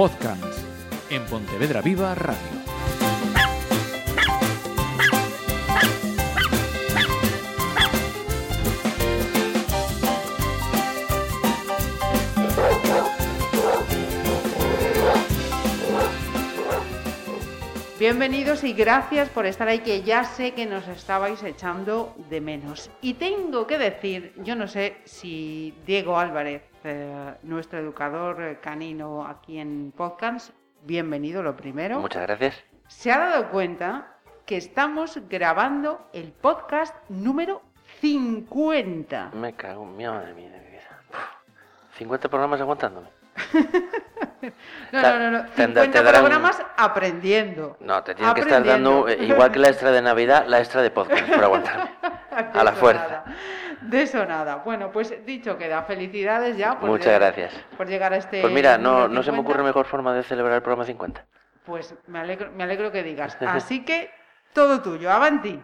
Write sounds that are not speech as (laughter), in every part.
Podcams en Pontevedra Viva Radio. Bienvenidos y gracias por estar ahí, que ya sé que nos estabais echando de menos. Y tengo que decir, yo no sé si Diego Álvarez, eh, nuestro educador eh, canino aquí en Podcast, bienvenido lo primero. Muchas gracias. Se ha dado cuenta que estamos grabando el podcast número 50. Me cago en mi madre mía de mi vida. Uf, 50 programas aguantándome. (laughs) No, no, no, no. te- 50 te darán- programas aprendiendo. No, te tienen que estar dando, eh, igual que la extra de Navidad, la extra de podcast, por aguantarme. (laughs) A la fuerza. De eso nada. Bueno, pues dicho queda. Felicidades ya. por Muchas llegar- gracias. Por llegar a este. Pues mira, no, se me 50. ocurre mejor forma de celebrar el programa 50. Pues me alegro, me alegro que digas. (laughs) Así que todo tuyo. Avanti.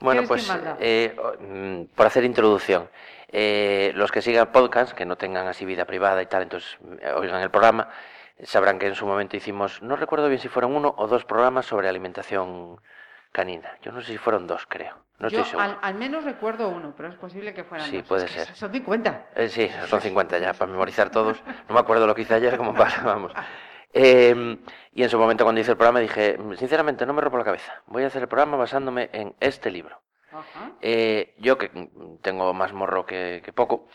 Bueno, ¿Quieres pues eh, mm, por hacer introducción, eh, los que sigan podcast, que no tengan así vida privada y tal, entonces eh, oigan el programa, sabrán que en su momento hicimos, no recuerdo bien si fueron uno o dos programas sobre alimentación canina. Yo no sé si fueron dos, creo. No Yo estoy seguro. al, al menos recuerdo uno, pero es posible que fueran Sí, dos. puede Es que ser. Son 50. Eh, sí, son 50 ya, para memorizar todos. (laughs) No me acuerdo lo que hice ayer, como para, vamos. Eh, y en su momento cuando hice el programa dije, sinceramente no me rompo la cabeza, voy a hacer el programa basándome en este libro. Ajá. Eh, yo que tengo más morro que, que poco,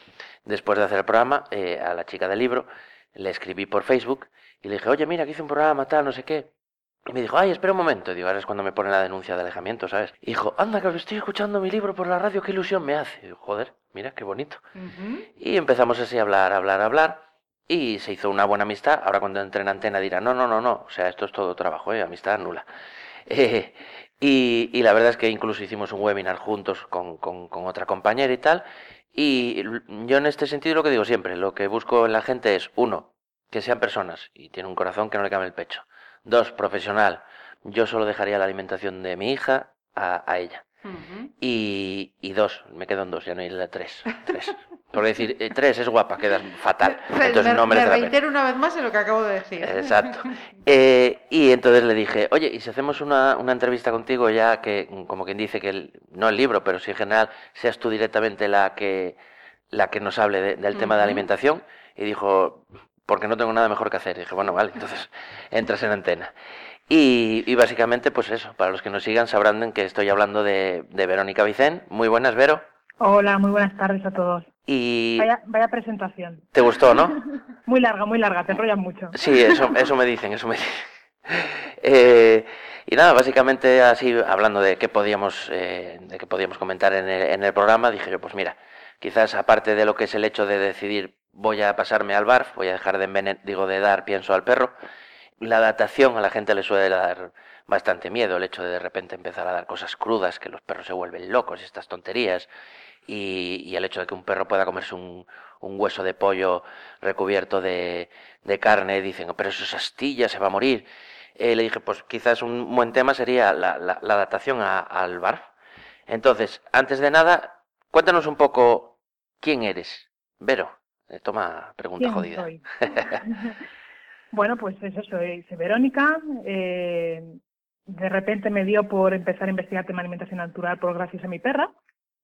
después de hacer el programa, eh, a la chica del libro le escribí por Facebook y le dije, oye, mira, que hice un programa, tal, no sé qué. Y me dijo, ay, espera un momento. Digo, ahora es cuando me pone la denuncia de alejamiento, ¿sabes? Y dijo, anda, que estoy escuchando mi libro por la radio, qué ilusión me hace. Digo, joder, mira, qué bonito. Y empezamos así a hablar, a hablar, a hablar. Y se hizo una buena amistad. Ahora cuando entre en antena dirá, no, no, no, no. O sea, esto es todo trabajo, ¿eh? amistad nula. (laughs) Eh, y, y la verdad es que incluso hicimos un webinar juntos con, con- con otra compañera y tal. Y yo en este sentido lo que digo siempre, lo que busco en la gente es, uno, que sean personas y tiene un corazón que no le cabe el pecho. Dos, profesional. Yo solo dejaría la alimentación de mi hija a, a ella. Y, y dos, me quedo en dos, ya no hay la tres. tres. Por decir, eh, tres es guapa, quedas fatal. Re- (laughs) Entonces me, no me merece la pena. reitero una vez más en lo que acabo de decir. Exacto. (laughs) Eh, y entonces le dije, oye, ¿y si hacemos una, una entrevista contigo ya que, como quien dice que, el- no el libro, pero sí en general, seas tú directamente la que, la que nos hable de- del tema de alimentación? Y dijo, porque no tengo nada mejor que hacer. Y dije, bueno, vale, entonces (laughs) entras en antena. Y, y básicamente, pues eso, para los que nos sigan sabrán que estoy hablando de, de Verónica Vicén. Muy buenas, Vero. Hola, muy buenas tardes a todos. Y Vaya, vaya presentación. te gustó, ¿no? (laughs) Muy larga, muy larga, te enrollas mucho. Sí, eso, eso me dicen, eso me dicen. (laughs) Eh, y nada, básicamente así, hablando de qué podíamos, eh, de qué podíamos comentar en el, en el programa, dije yo, pues mira, quizás aparte de lo que es el hecho de decidir voy a pasarme al barf, voy a dejar de envenen- digo, de dar pienso al perro, la adaptación a la gente le suele dar bastante miedo, el hecho de de repente empezar a dar cosas crudas, que los perros se vuelven locos y estas tonterías, y, el hecho de que un perro pueda comerse un, hueso de pollo recubierto de, de carne, dicen, pero eso es astilla, se va a morir. Eh, le dije, pues quizás un buen tema sería la, la- la al barf. Entonces, antes de nada, cuéntanos un poco quién eres. Vero, toma pregunta ¿Quién jodida. soy? (laughs) bueno, pues eso, soy, soy Verónica. eh, de repente me dio por empezar a investigar tema de alimentación natural por gracias a mi perra.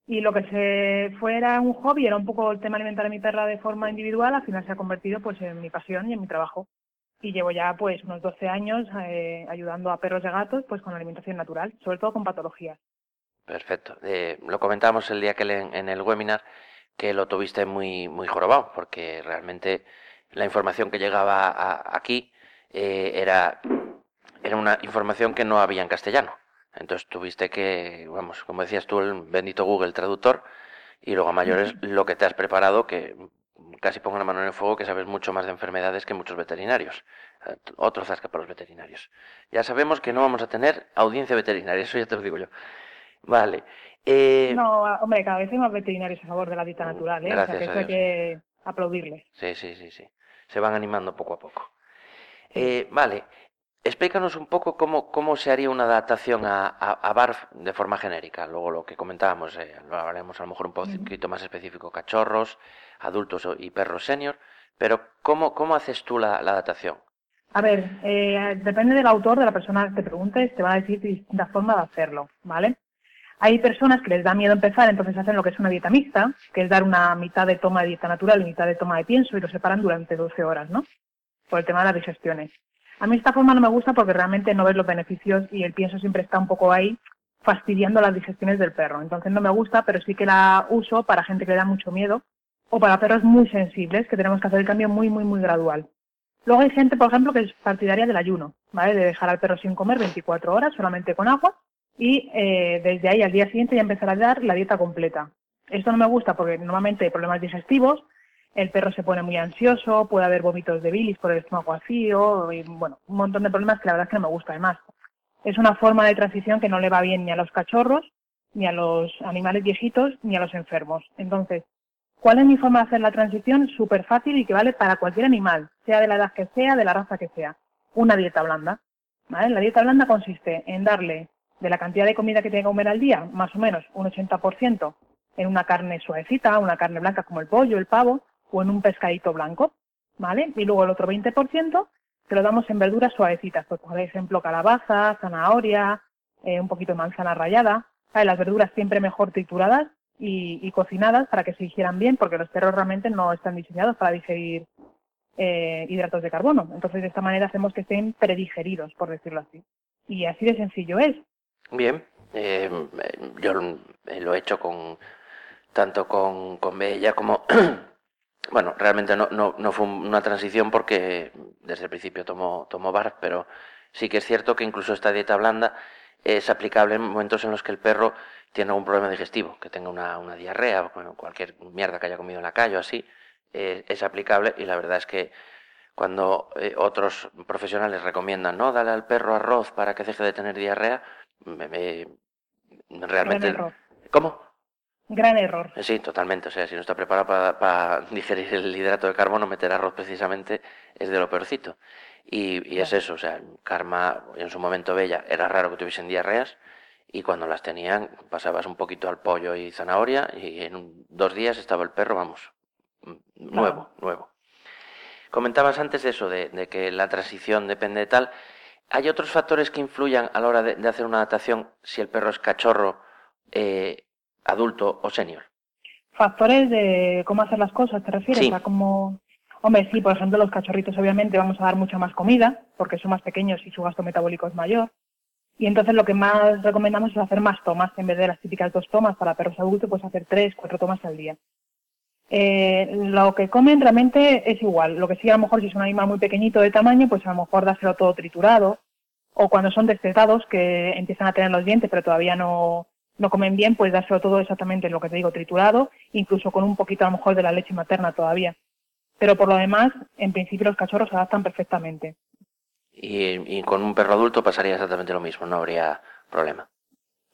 Y lo que se fue era un hobby, era un poco el tema alimentar a mi perra de forma individual, al final se ha convertido pues en mi pasión y en mi trabajo. Y llevo ya pues unos 12 años eh, ayudando a perros y gatos pues con alimentación natural, sobre todo con patologías. Perfecto. Eh, lo comentamos el día que le- en el webinar que lo tuviste muy, muy jorobado, porque realmente la información que llegaba a- aquí eh, era, era una información que no había en castellano. Entonces tuviste que, vamos, como decías tú, el bendito Google Traductor, y luego a mayores lo que te has preparado, que casi pongo la mano en el fuego, que sabes mucho más de enfermedades que muchos veterinarios. Eh, Otro zasca para los veterinarios. Ya sabemos que no vamos a tener audiencia veterinaria, (laughs) eso ya te lo digo yo. Vale. Eh, No, hombre, cada vez hay más veterinarios a favor de la dieta Mm, natural, ¿eh? gracias o sea, que a eso hay que aplaudirles. Sí, sí, sí, sí. Se van animando poco a poco. Eh, vale. Explícanos un poco cómo, cómo se haría una adaptación a, a, a BARF de forma genérica. Luego lo que comentábamos, eh, lo hablaremos a lo mejor un poquito más específico, cachorros, adultos y perros senior. Pero ¿cómo, cómo haces tú la, la adaptación? A ver, eh, depende del autor, de la persona que te preguntes, te va a decir distintas formas de hacerlo, ¿vale? Hay personas que les da miedo empezar, entonces hacen lo que es una dieta mixta, que es dar una mitad de toma de dieta natural y mitad de toma de pienso y lo separan durante 12 horas, ¿no? Por el tema de las digestiones. A mí esta forma no me gusta porque realmente no ves los beneficios y el pienso siempre está un poco ahí fastidiando las digestiones del perro. Entonces no me gusta, pero sí que la uso para gente que le da mucho miedo o para perros muy sensibles, que tenemos que hacer el cambio muy, muy, muy gradual. Luego hay gente, por ejemplo, que es partidaria del ayuno, ¿vale? De dejar al perro sin comer 24 horas solamente con agua y eh, desde ahí al día siguiente ya empezar a dar la dieta completa. Esto no me gusta porque normalmente hay problemas digestivos, el perro se pone muy ansioso, puede haber vómitos de bilis por el estómago vacío, y bueno, un montón de problemas que la verdad es que no me gusta además. Es una forma de transición que no le va bien ni a los cachorros, ni a los animales viejitos, ni a los enfermos. Entonces, ¿cuál es mi forma de hacer la transición? Súper fácil y que vale para cualquier animal, sea de la edad que sea, de la raza que sea. Una dieta blanda. ¿vale? La dieta blanda consiste en darle de la cantidad de comida que tiene que comer al día, más o menos un 80% en una carne suavecita, una carne blanca como el pollo, el pavo, o en un pescadito blanco, ¿vale? Y luego el otro 20% que lo damos en verduras suavecitas, pues por ejemplo calabaza, zanahoria, eh, un poquito de manzana rallada, Las verduras siempre mejor trituradas y, cocinadas para que se digieran bien, porque los perros realmente no están diseñados para digerir eh, hidratos de carbono. Entonces, de esta manera hacemos que estén predigeridos, por decirlo así. Y así de sencillo es. Bien, eh, yo lo he hecho con tanto con, con Bella como... (clears throat) bueno, realmente no, no, no, fue una transición porque desde el principio tomó, tomó bar, pero sí que es cierto que incluso esta dieta blanda es aplicable en momentos en los que el perro tiene algún problema digestivo, que tenga una, una diarrea, bueno, cualquier mierda que haya comido en la calle o así, eh, es aplicable y la verdad es que cuando eh, otros profesionales recomiendan, no, dale al perro arroz para que deje de tener diarrea, me, realmente... ¿Cómo? Gran error. Sí, totalmente. O sea, si no está preparado para, (laughs) digerir el hidrato de carbono, meter arroz precisamente es de lo peorcito. Y, y es eso, o sea, Karma en su momento bella, era raro que tuviesen diarreas y cuando las tenían pasabas un poquito al pollo y zanahoria y en dos días estaba el perro, vamos, nuevo, nuevo. Comentabas antes eso, de, de que la transición depende de tal. ¿Hay otros factores que influyan a la hora de, hacer una adaptación si el perro es cachorro, eh, adulto o senior? Factores de cómo hacer las cosas, ¿te refieres? A cómo... Hombre, sí, por ejemplo, los cachorritos obviamente vamos a dar mucha más comida porque son más pequeños y su gasto metabólico es mayor. Y entonces lo que más recomendamos es hacer más tomas. En vez de las típicas dos tomas para perros adultos, pues hacer tres, cuatro tomas al día. Eh, lo que comen realmente es igual. Lo que sí, a lo mejor si es un animal muy pequeñito de tamaño, pues a lo mejor dárselo todo triturado. O cuando son destetados, que empiezan a tener los dientes, pero todavía no, no comen bien, pues dárselo todo exactamente lo que te digo, triturado, incluso con un poquito a lo mejor de la leche materna todavía. Pero por lo demás, en principio los cachorros se adaptan perfectamente. Y con un perro adulto pasaría exactamente lo mismo, no habría problema.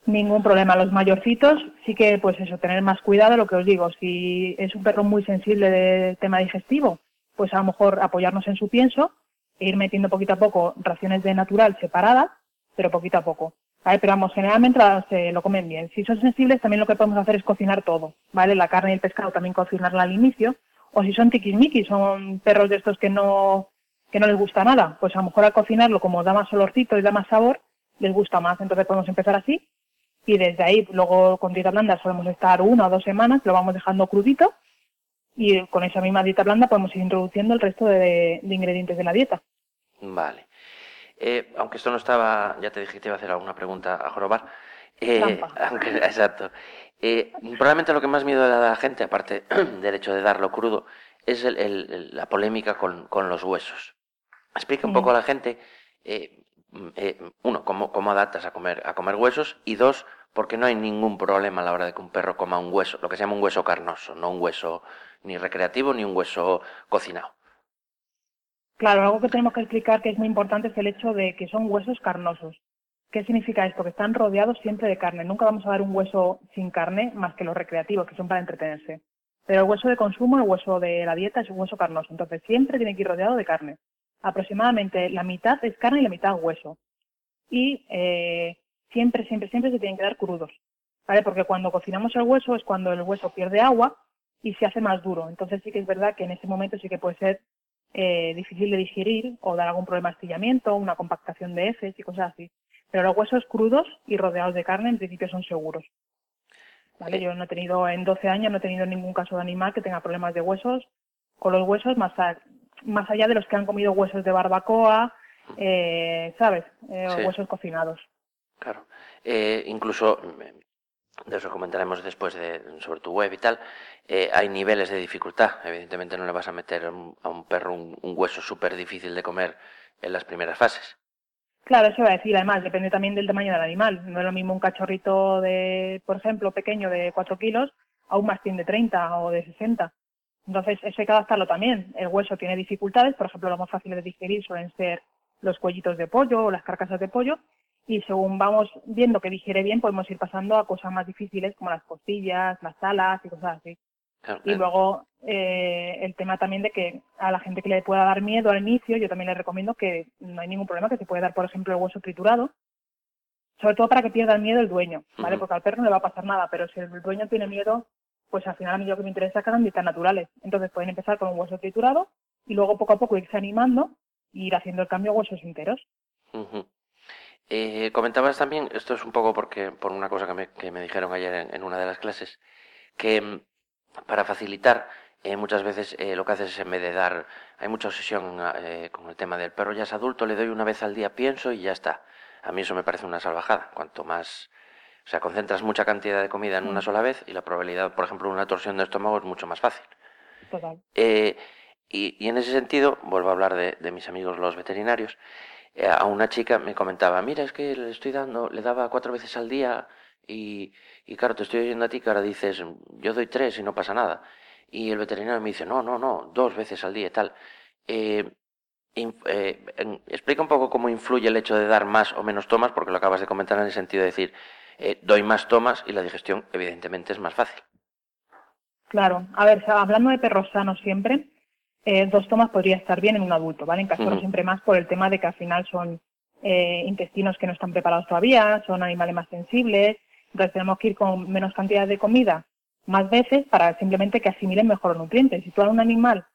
Ningún problema. Los mayorcitos sí que, pues eso, tener más cuidado, lo que os digo. Si es un perro muy sensible de tema digestivo, pues a lo mejor apoyarnos en su pienso e ir metiendo poquito a poco raciones de natural separadas, pero poquito a poco. ¿Vale? Pero vamos, generalmente se lo comen bien. Si son sensibles, también lo que podemos hacer es cocinar todo, ¿vale? La carne y el pescado también cocinarla al inicio. O si son tiquismiquis, son perros de estos que no, que no les gusta nada, pues a lo mejor al cocinarlo, como da más olorcito y da más sabor, les gusta más. Entonces podemos empezar así y desde ahí luego con dieta blanda solemos estar una o dos semanas, lo vamos dejando crudito y con esa misma dieta blanda podemos ir introduciendo el resto de, ingredientes de la dieta. Vale. Eh, aunque esto no estaba, ya te dije que te iba a hacer alguna pregunta a jorobar. Eh, (laughs) exacto. Eh, probablemente lo que más miedo le da a la gente, aparte (clears throat) del hecho de darlo crudo, es la polémica con, los huesos. Explica un poco a la gente, uno, cómo, cómo adaptas a comer, a comer huesos y dos, porque no hay ningún problema a la hora de que un perro coma un hueso, lo que se llama un hueso carnoso, no un hueso ni recreativo ni un hueso cocinado. Claro, algo que tenemos que explicar que es muy importante es el hecho de que son huesos carnosos. ¿Qué significa esto? Que están rodeados siempre de carne. Nunca vamos a dar un hueso sin carne más que los recreativos, que son para entretenerse. Pero el hueso de consumo, el hueso de la dieta, es un hueso carnoso. Entonces siempre tiene que ir rodeado de carne. Aproximadamente la mitad es carne y la mitad hueso. Y eh, siempre, siempre, siempre se tienen que dar crudos, ¿vale? Porque cuando cocinamos el hueso es cuando el hueso pierde agua y se hace más duro. Entonces sí que es verdad que en ese momento sí que puede ser eh, difícil de digerir o dar algún problema de astillamiento, una compactación de heces y cosas así. Pero los huesos crudos y rodeados de carne en principio son seguros. ¿Vale? Yo no he tenido, en 12 años no he tenido ningún caso de animal que tenga problemas de huesos con los huesos más, más allá de los que han comido huesos de barbacoa, eh, ¿sabes? Eh, Huesos cocinados. Claro. Eh, incluso, de eso comentaremos después de, sobre tu web y tal, eh, hay niveles de dificultad. Evidentemente no le vas a meter a un perro un, hueso súper difícil de comer en las primeras fases. Claro, eso va a decir. Además, depende también del tamaño del animal. No es lo mismo un cachorrito de, por ejemplo, pequeño de 4 kilos a un mastín de 30 o de 60. Entonces, eso hay que adaptarlo también. El hueso tiene dificultades, por ejemplo, lo más fácil de digerir suelen ser los cuellitos de pollo o las carcasas de pollo, y según vamos viendo que digiere bien, podemos ir pasando a cosas más difíciles como las costillas, las alas y cosas así. y luego eh, el tema también de que a la gente que le pueda dar miedo al inicio, yo también le recomiendo que no hay ningún problema, que se puede dar, por ejemplo, el hueso triturado, sobre todo para que pierda el miedo el dueño, ¿vale? Porque al perro no le va a pasar nada, pero si el dueño tiene miedo, pues al final a mí lo que me interesa es que hagan dietas naturales. Entonces pueden empezar con un hueso triturado y luego poco a poco irse animando e ir haciendo el cambio a huesos enteros. eh, comentabas también, esto es un poco porque por una cosa que me, que me dijeron ayer en, una de las clases, que mm, para facilitar eh, muchas veces eh, lo que haces es en vez de dar, hay mucha obsesión eh, con el tema del perro ya es adulto, le doy una vez al día, pienso y ya está. A mí eso me parece una salvajada. Cuanto más o sea, concentras mucha cantidad de comida en una mm. sola vez y la probabilidad, por ejemplo, de una torsión de estómago es mucho más fácil. Total. Eh, y, en ese sentido, vuelvo a hablar de, mis amigos los veterinarios, eh, a una chica me comentaba, mira, es que le estoy dando, le daba cuatro veces al día y, y claro, te estoy oyendo a ti que ahora dices, yo doy tres y no pasa nada. Y el veterinario me dice, no, no, no, dos veces al día y tal. Eh, explica un poco cómo influye el hecho de dar más o menos tomas, porque lo acabas de comentar en el sentido de decir, eh, doy más tomas y la digestión evidentemente es más fácil. Claro, a ver, hablando de perros sanos siempre, eh, dos tomas podría estar bien en un adulto, ¿vale? En cachorros siempre más por el tema de que al final son eh, intestinos que no están preparados todavía, son animales más sensibles, entonces tenemos que ir con menos cantidad de comida más veces para simplemente que asimilen mejor los nutrientes. Si tú a un animal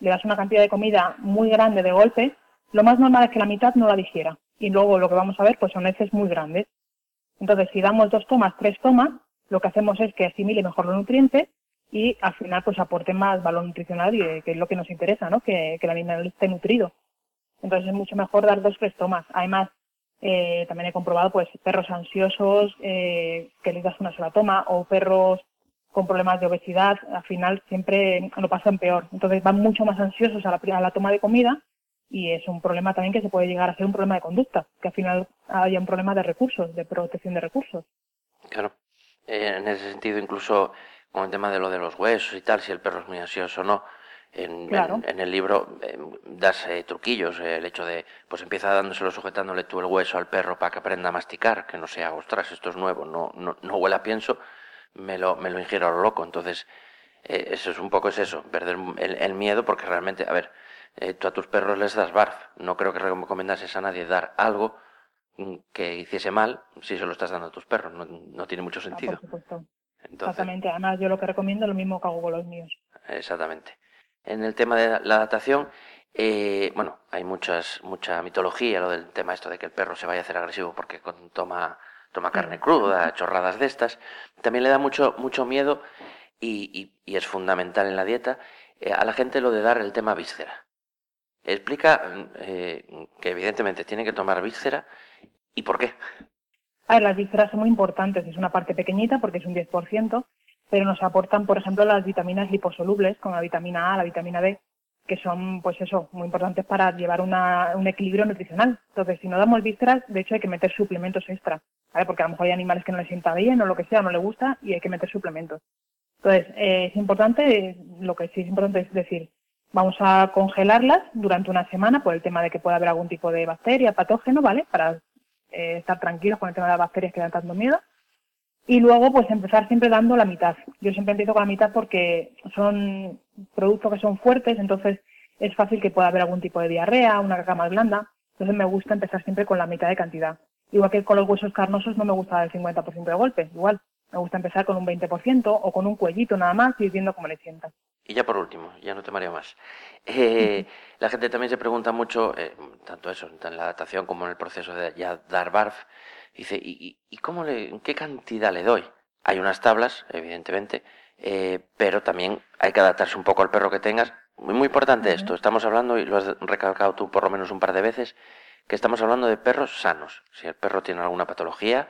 le das una cantidad de comida muy grande de golpe, lo más normal es que la mitad no la digiera. Y luego lo que vamos a ver pues son heces muy grandes. Entonces, si damos dos tomas, tres tomas, lo que hacemos es que asimile mejor los nutrientes y al final pues aporte más valor nutricional y eh, que es lo que nos interesa, ¿no? Que, el animal esté nutrido. Entonces es mucho mejor dar dos, tres tomas. Además, eh, también he comprobado pues perros ansiosos eh, que les das una sola toma o perros con problemas de obesidad, al final siempre lo pasan peor. Entonces van mucho más ansiosos a la, a la toma de comida y es un problema también que se puede llegar a ser un problema de conducta, que al final haya un problema de recursos, de protección de recursos. Claro, eh, en ese sentido incluso con el tema de lo de los huesos y tal, si el perro es muy ansioso o no, en, en, el libro eh, das eh, truquillos, el hecho de, pues empieza dándoselo, sujetándole tú el hueso al perro para que aprenda a masticar, que no sea, ostras, esto es nuevo, no, no, no huele a pienso, me lo, me lo ingiero a lo loco. Entonces, eso es un poco es eso, perder el miedo, porque realmente, a ver, eh, tú a tus perros les das barf. No creo que recomendases a nadie dar algo que hiciese mal si se lo estás dando a tus perros. No, tiene mucho sentido. por supuesto. Exactamente. Además, yo lo que recomiendo es lo mismo que hago con los míos. Exactamente. En el tema de la adaptación, eh, bueno, hay muchas, mucha mitología, lo del tema esto de que el perro se vaya a hacer agresivo porque toma, toma carne cruda, chorradas de estas. También le da mucho, mucho miedo y, es fundamental en la dieta eh, a la gente lo de dar el tema víscera. Explica eh, que evidentemente tiene que tomar víscera y por qué. A ver, las vísceras son muy importantes, es una parte pequeñita porque es un 10%, pero nos aportan, por ejemplo, las vitaminas liposolubles, como la vitamina A, la vitamina D, que son, pues eso, muy importantes para llevar una, un equilibrio nutricional. Entonces, si no damos vísceras, de hecho hay que meter suplementos extra. Porque a lo mejor hay animales que no les sienta bien o lo que sea, no le gusta y hay que meter suplementos. Entonces, eh, es importante, lo que sí es importante es decir, Vamos a congelarlas durante una semana por el tema de que pueda haber algún tipo de bacteria, patógeno, ¿vale? Para eh, estar tranquilos con el tema de las bacterias que dan tanto miedo. Y luego, pues empezar siempre dando la mitad. Yo siempre empiezo con la mitad porque son productos que son fuertes, entonces es fácil que pueda haber algún tipo de diarrea, una caca más blanda. Entonces me gusta empezar siempre con la mitad de cantidad. Igual que con los huesos carnosos no me gusta el 50% de golpe, igual. Me gusta empezar con un 20% o con un cuellito nada más y viendo cómo le sientas. Y ya por último, ya no te mareo más. Eh, la gente también se pregunta mucho, eh, tanto eso, en la adaptación como en el proceso de ya dar barf, dice, ¿y, y cómo le, qué cantidad le doy? Hay unas tablas, evidentemente, eh, pero también hay que adaptarse un poco al perro que tengas. Muy, muy importante esto, estamos hablando, y lo has recalcado tú por lo menos un par de veces, que estamos hablando de perros sanos. Si el perro tiene alguna patología,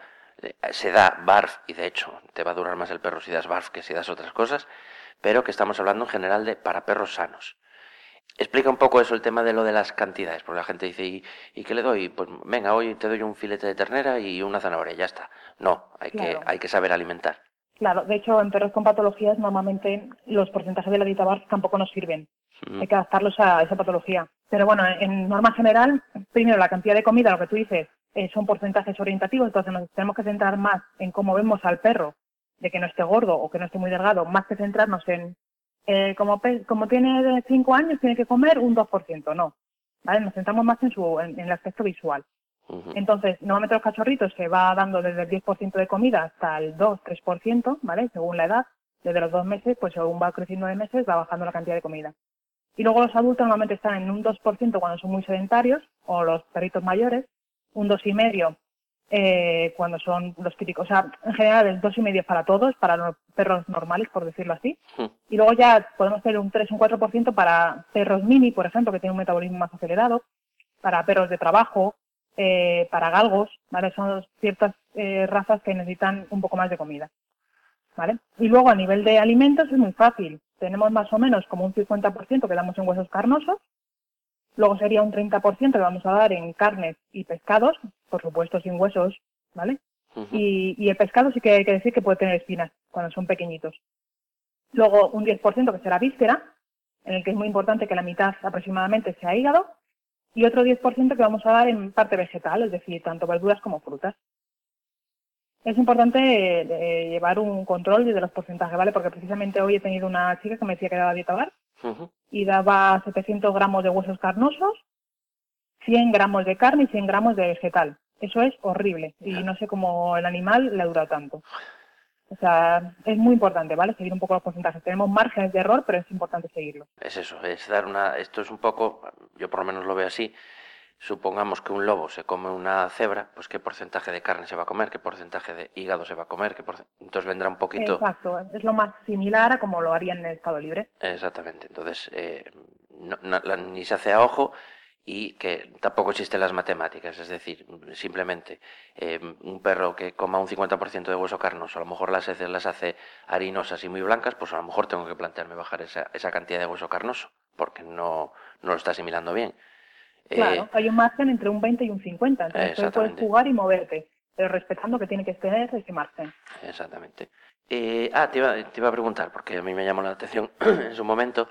se da barf, y de hecho te va a durar más el perro si das barf que si das otras cosas, pero que estamos hablando en general de para perros sanos. Explica un poco eso, el tema de lo de las cantidades, porque la gente dice, ¿y, ¿y qué le doy? Pues venga, hoy te doy un filete de ternera y una zanahoria, ya está. No, hay, que, hay que saber alimentar. Claro, de hecho, en perros con patologías normalmente los porcentajes de la dieta BARF tampoco nos sirven. Hay que adaptarlos a esa patología. Pero bueno, en norma general, primero la cantidad de comida, lo que tú dices, eh, son porcentajes orientativos, entonces nos tenemos que centrar más en cómo vemos al perro, de que no esté gordo o que no esté muy delgado, más que centrarnos en eh, como, como tiene 5 años, tiene que comer un 2%, no. ¿Vale? Nos centramos más en, su, en, el aspecto visual. Entonces, normalmente los cachorritos se va dando desde el 10% de comida hasta el 2-3%, ¿vale? Según la edad. Desde los dos meses, pues según va creciendo de meses, va bajando la cantidad de comida. Y luego los adultos normalmente están en un 2% cuando son muy sedentarios, o los perritos mayores, un 2,5% eh, cuando son los típicos. O sea, en general el dos y medio para todos, para los perros normales, por decirlo así. Hmm. Y luego ya podemos hacer un 3 o un 4% para perros mini, por ejemplo, que tienen un metabolismo más acelerado, para perros de trabajo, eh, para galgos, ¿vale? Son ciertas eh, razas que necesitan un poco más de comida, ¿vale? Y luego a nivel de alimentos es muy fácil. Tenemos más o menos como un 50% que damos en huesos carnosos, Luego sería un 30% que vamos a dar en carnes y pescados, por supuesto sin huesos, ¿vale? y, el pescado sí que hay que decir que puede tener espinas cuando son pequeñitos. Luego un 10% que será víscera, en el que es muy importante que la mitad aproximadamente sea hígado, y otro 10% que vamos a dar en parte vegetal, es decir, tanto verduras como frutas. Es importante eh, llevar un control de los porcentajes, ¿vale? Porque precisamente hoy he tenido una chica que me decía que daba dieta bar y daba 700 gramos de huesos carnosos, 100 gramos de carne y 100 gramos de vegetal. Eso es horrible y no sé cómo el animal le ha durado tanto. O sea, es muy importante, ¿vale? Seguir un poco los porcentajes. Tenemos márgenes de error, pero es importante seguirlo. Es eso, es dar una... Esto es un poco, yo por lo menos lo veo así, supongamos que un lobo se come una cebra, pues qué porcentaje de carne se va a comer, qué porcentaje de hígado se va a comer, qué entonces vendrá un poquito... Exacto, es lo más similar a como lo harían en el estado libre. Exactamente, entonces eh, ni se hace a ojo y que tampoco existen las matemáticas, es decir, simplemente eh, un perro que coma un 50% de hueso carnoso, a lo mejor las heces las hace harinosas y muy blancas, pues a lo mejor tengo que plantearme bajar esa, esa cantidad de hueso carnoso, porque no, no lo está asimilando bien. Claro, eh, hay un margen entre un 20 y un 50, entonces puedes jugar y moverte, pero respetando que tiene que tener ese margen. Exactamente. Eh, ah, te iba, te iba a preguntar, porque a mí me llamó la atención (clears throat) en su momento,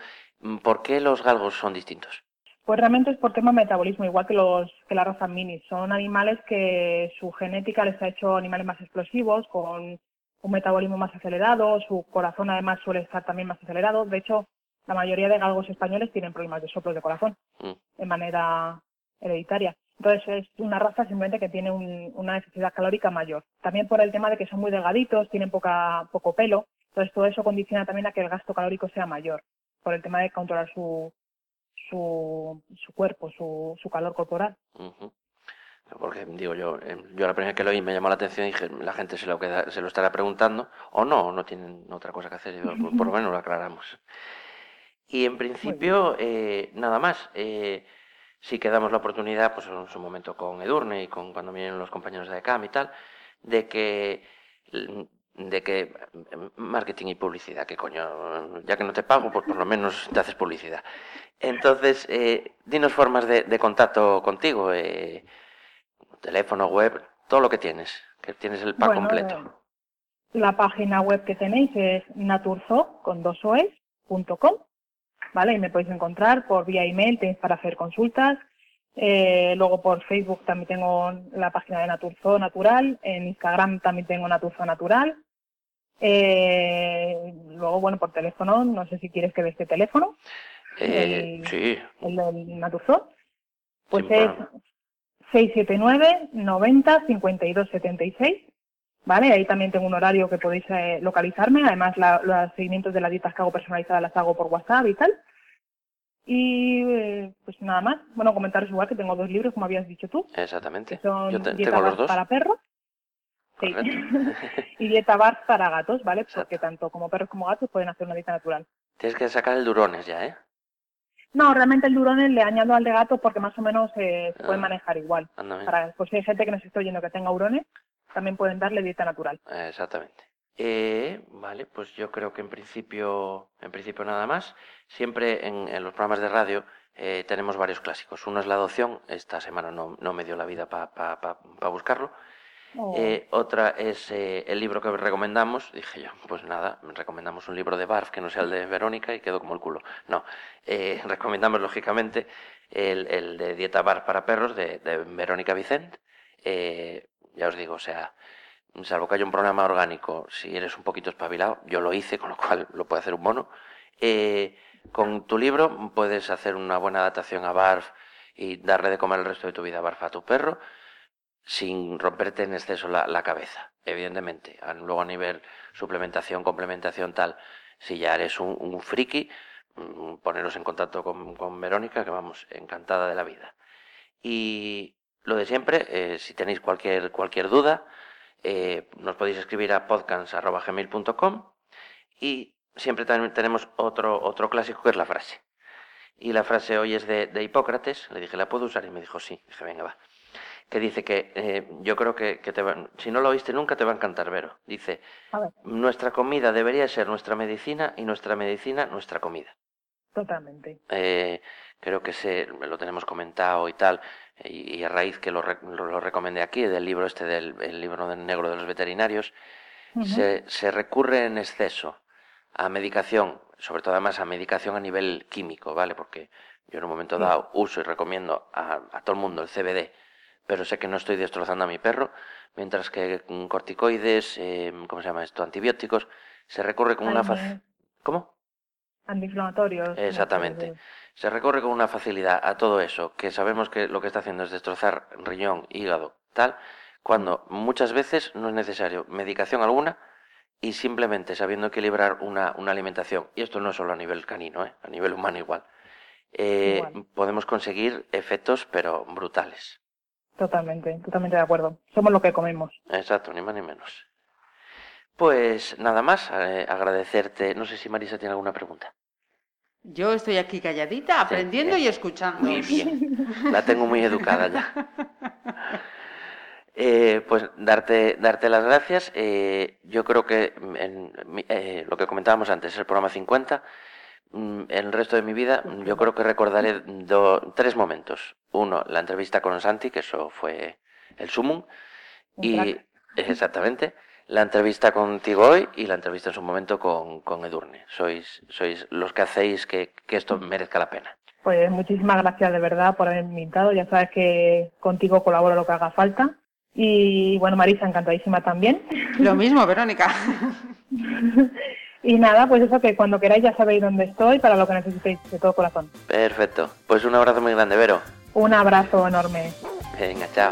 ¿por qué los galgos son distintos? Pues realmente es por tema metabolismo, igual que los que la raza mini. Son animales que su genética les ha hecho animales más explosivos, con un metabolismo más acelerado, su corazón además suele estar también más acelerado. De hecho, la mayoría de galgos españoles tienen problemas de soplos de corazón mm. de manera hereditaria. Entonces es una raza simplemente que tiene una necesidad calórica mayor. También por el tema de que son muy delgaditos, tienen poca, poco pelo. Entonces todo eso condiciona también a que el gasto calórico sea mayor. Por el tema de controlar su, su, su cuerpo, su, su calor corporal. Porque digo yo, eh, yo la primera vez que lo oí me llamó la atención y dije, la gente se lo, queda, se lo estará preguntando, o no, no tienen otra cosa que hacer, (laughs) por lo menos lo aclaramos. Y en principio, eh, nada más. Eh, sí que damos la oportunidad, pues en su momento con Edurne y con cuando vienen los compañeros de CAM y tal, de que de que marketing y publicidad, que coño, ya que no te pago, pues por lo menos te haces publicidad. Entonces, eh, dinos formas de, contacto contigo, eh, teléfono, web, todo lo que tienes, que tienes el pack completo. La página web que tenéis es naturzo con dos ¿vale? Y me podéis encontrar por vía email, tenéis para hacer consultas. Eh, luego por Facebook también tengo la página de Naturzo Natural. En Instagram también tengo Naturzo Natural. Eh, luego, bueno, por teléfono, no sé si quieres que dé este teléfono. Eh, sí. El del Naturzo. Pues es 679 90 52 76. ¿Vale? Ahí también tengo un horario que podéis eh, localizarme. Además, la- los seguimientos de las dietas que hago personalizadas las hago por WhatsApp y tal. Y eh, pues nada más. Bueno, comentaros igual que tengo dos libros, como habías dicho tú, Exactamente. que son Yo te- Dieta tengo los dos. para perros sí. (laughs) Y Dieta Barf para gatos, ¿vale? Exacto. Porque tanto como perros como gatos pueden hacer una dieta natural. Tienes que sacar el durones ya, ¿eh? No, realmente el durones le añado al de gato porque más o menos eh, se pueden Ah. manejar igual. Anda bien. Para, pues si hay gente que nos está oyendo que tenga hurones, también pueden darle dieta natural. Exactamente. Eh, vale, pues yo creo que en principio, en principio nada más. Siempre en, en los programas de radio eh, tenemos varios clásicos. Uno es la adopción. Esta semana no, no me dio la vida para buscarlo. O- Eh, otra es eh, el libro que recomendamos. Dije yo, pues nada, recomendamos un libro de Barf que no sea el de Verónica y quedó como el culo. No, eh, (laughs) recomendamos lógicamente el, el de Dieta Barf para perros de, de Verónica Vicent. Eh, ya os digo, o sea, salvo que haya un programa orgánico, si eres un poquito espabilado, yo lo hice, con lo cual lo puede hacer un mono. Eh, con tu libro puedes hacer una buena adaptación a Barf y darle de comer el resto de tu vida a Barf a tu perro sin romperte en exceso la, cabeza, evidentemente. Luego a nivel suplementación, complementación, tal, si ya eres un, un friki, mm, poneros en contacto con, con Verónica, que vamos, encantada de la vida. Y lo de siempre, eh, si tenéis cualquier, cualquier duda, eh, nos podéis escribir a podcast.gmail.com y siempre también tenemos otro, otro clásico que es la frase. Y la frase hoy es de, de Hipócrates, le dije, ¿la puedo usar? Y me dijo, sí. Dije, venga, va que dice que eh, yo creo que, que te va- si no lo oíste nunca te va a encantar, Vero. Dice, nuestra comida debería ser nuestra medicina y nuestra medicina nuestra comida. totalmente. Eh, creo que se, lo tenemos comentado y tal, y, y a raíz que lo, re- lo, lo recomendé aquí, del libro este, del el libro del negro de los veterinarios, se, se recurre en exceso a medicación, sobre todo además a medicación a nivel químico, ¿vale? Porque yo en un momento dado uso y recomiendo a, a todo el mundo el CBD, pero sé que no estoy destrozando a mi perro, mientras que corticoides, eh, ¿cómo se llama esto? Antibióticos, se recurre con una fac- ¿Cómo? Antiinflamatorios. Exactamente. Se recurre con una facilidad a todo eso, que sabemos que lo que está haciendo es destrozar riñón, hígado, tal, cuando muchas veces no es necesario medicación alguna y simplemente sabiendo equilibrar una, una alimentación, y esto no es solo a nivel canino, ¿eh? a nivel humano igual, eh, Igual. podemos conseguir efectos pero brutales. Totalmente, totalmente de acuerdo. Somos lo que comemos. Exacto, ni más ni menos. Pues nada más, eh, agradecerte. No sé si Marisa tiene alguna pregunta. Yo estoy aquí calladita, aprendiendo y escuchando. Muy bien. La tengo muy educada ya. (laughs) Eh, pues darte, darte las gracias. Eh, yo creo que en mi- eh, lo que comentábamos antes, el programa 50, mm, el resto de mi vida, mm, yo creo que recordaré do- tres momentos. Uno, la entrevista con Santi, que eso fue el sumum. Un Y crack. exactamente, la entrevista contigo hoy y la entrevista en su momento con, con Edurne. Sois, sois los que hacéis que, que esto merezca la pena. Pues muchísimas gracias de verdad por haberme invitado. Ya sabes que contigo colaboro lo que haga falta. Y bueno, Marisa, encantadísima también. Lo mismo, Verónica. (laughs) y nada, pues eso que cuando queráis ya sabéis dónde estoy para lo que necesitéis de todo corazón. Perfecto. Pues un abrazo muy grande, Vero. Un abrazo enorme. Venga, chao.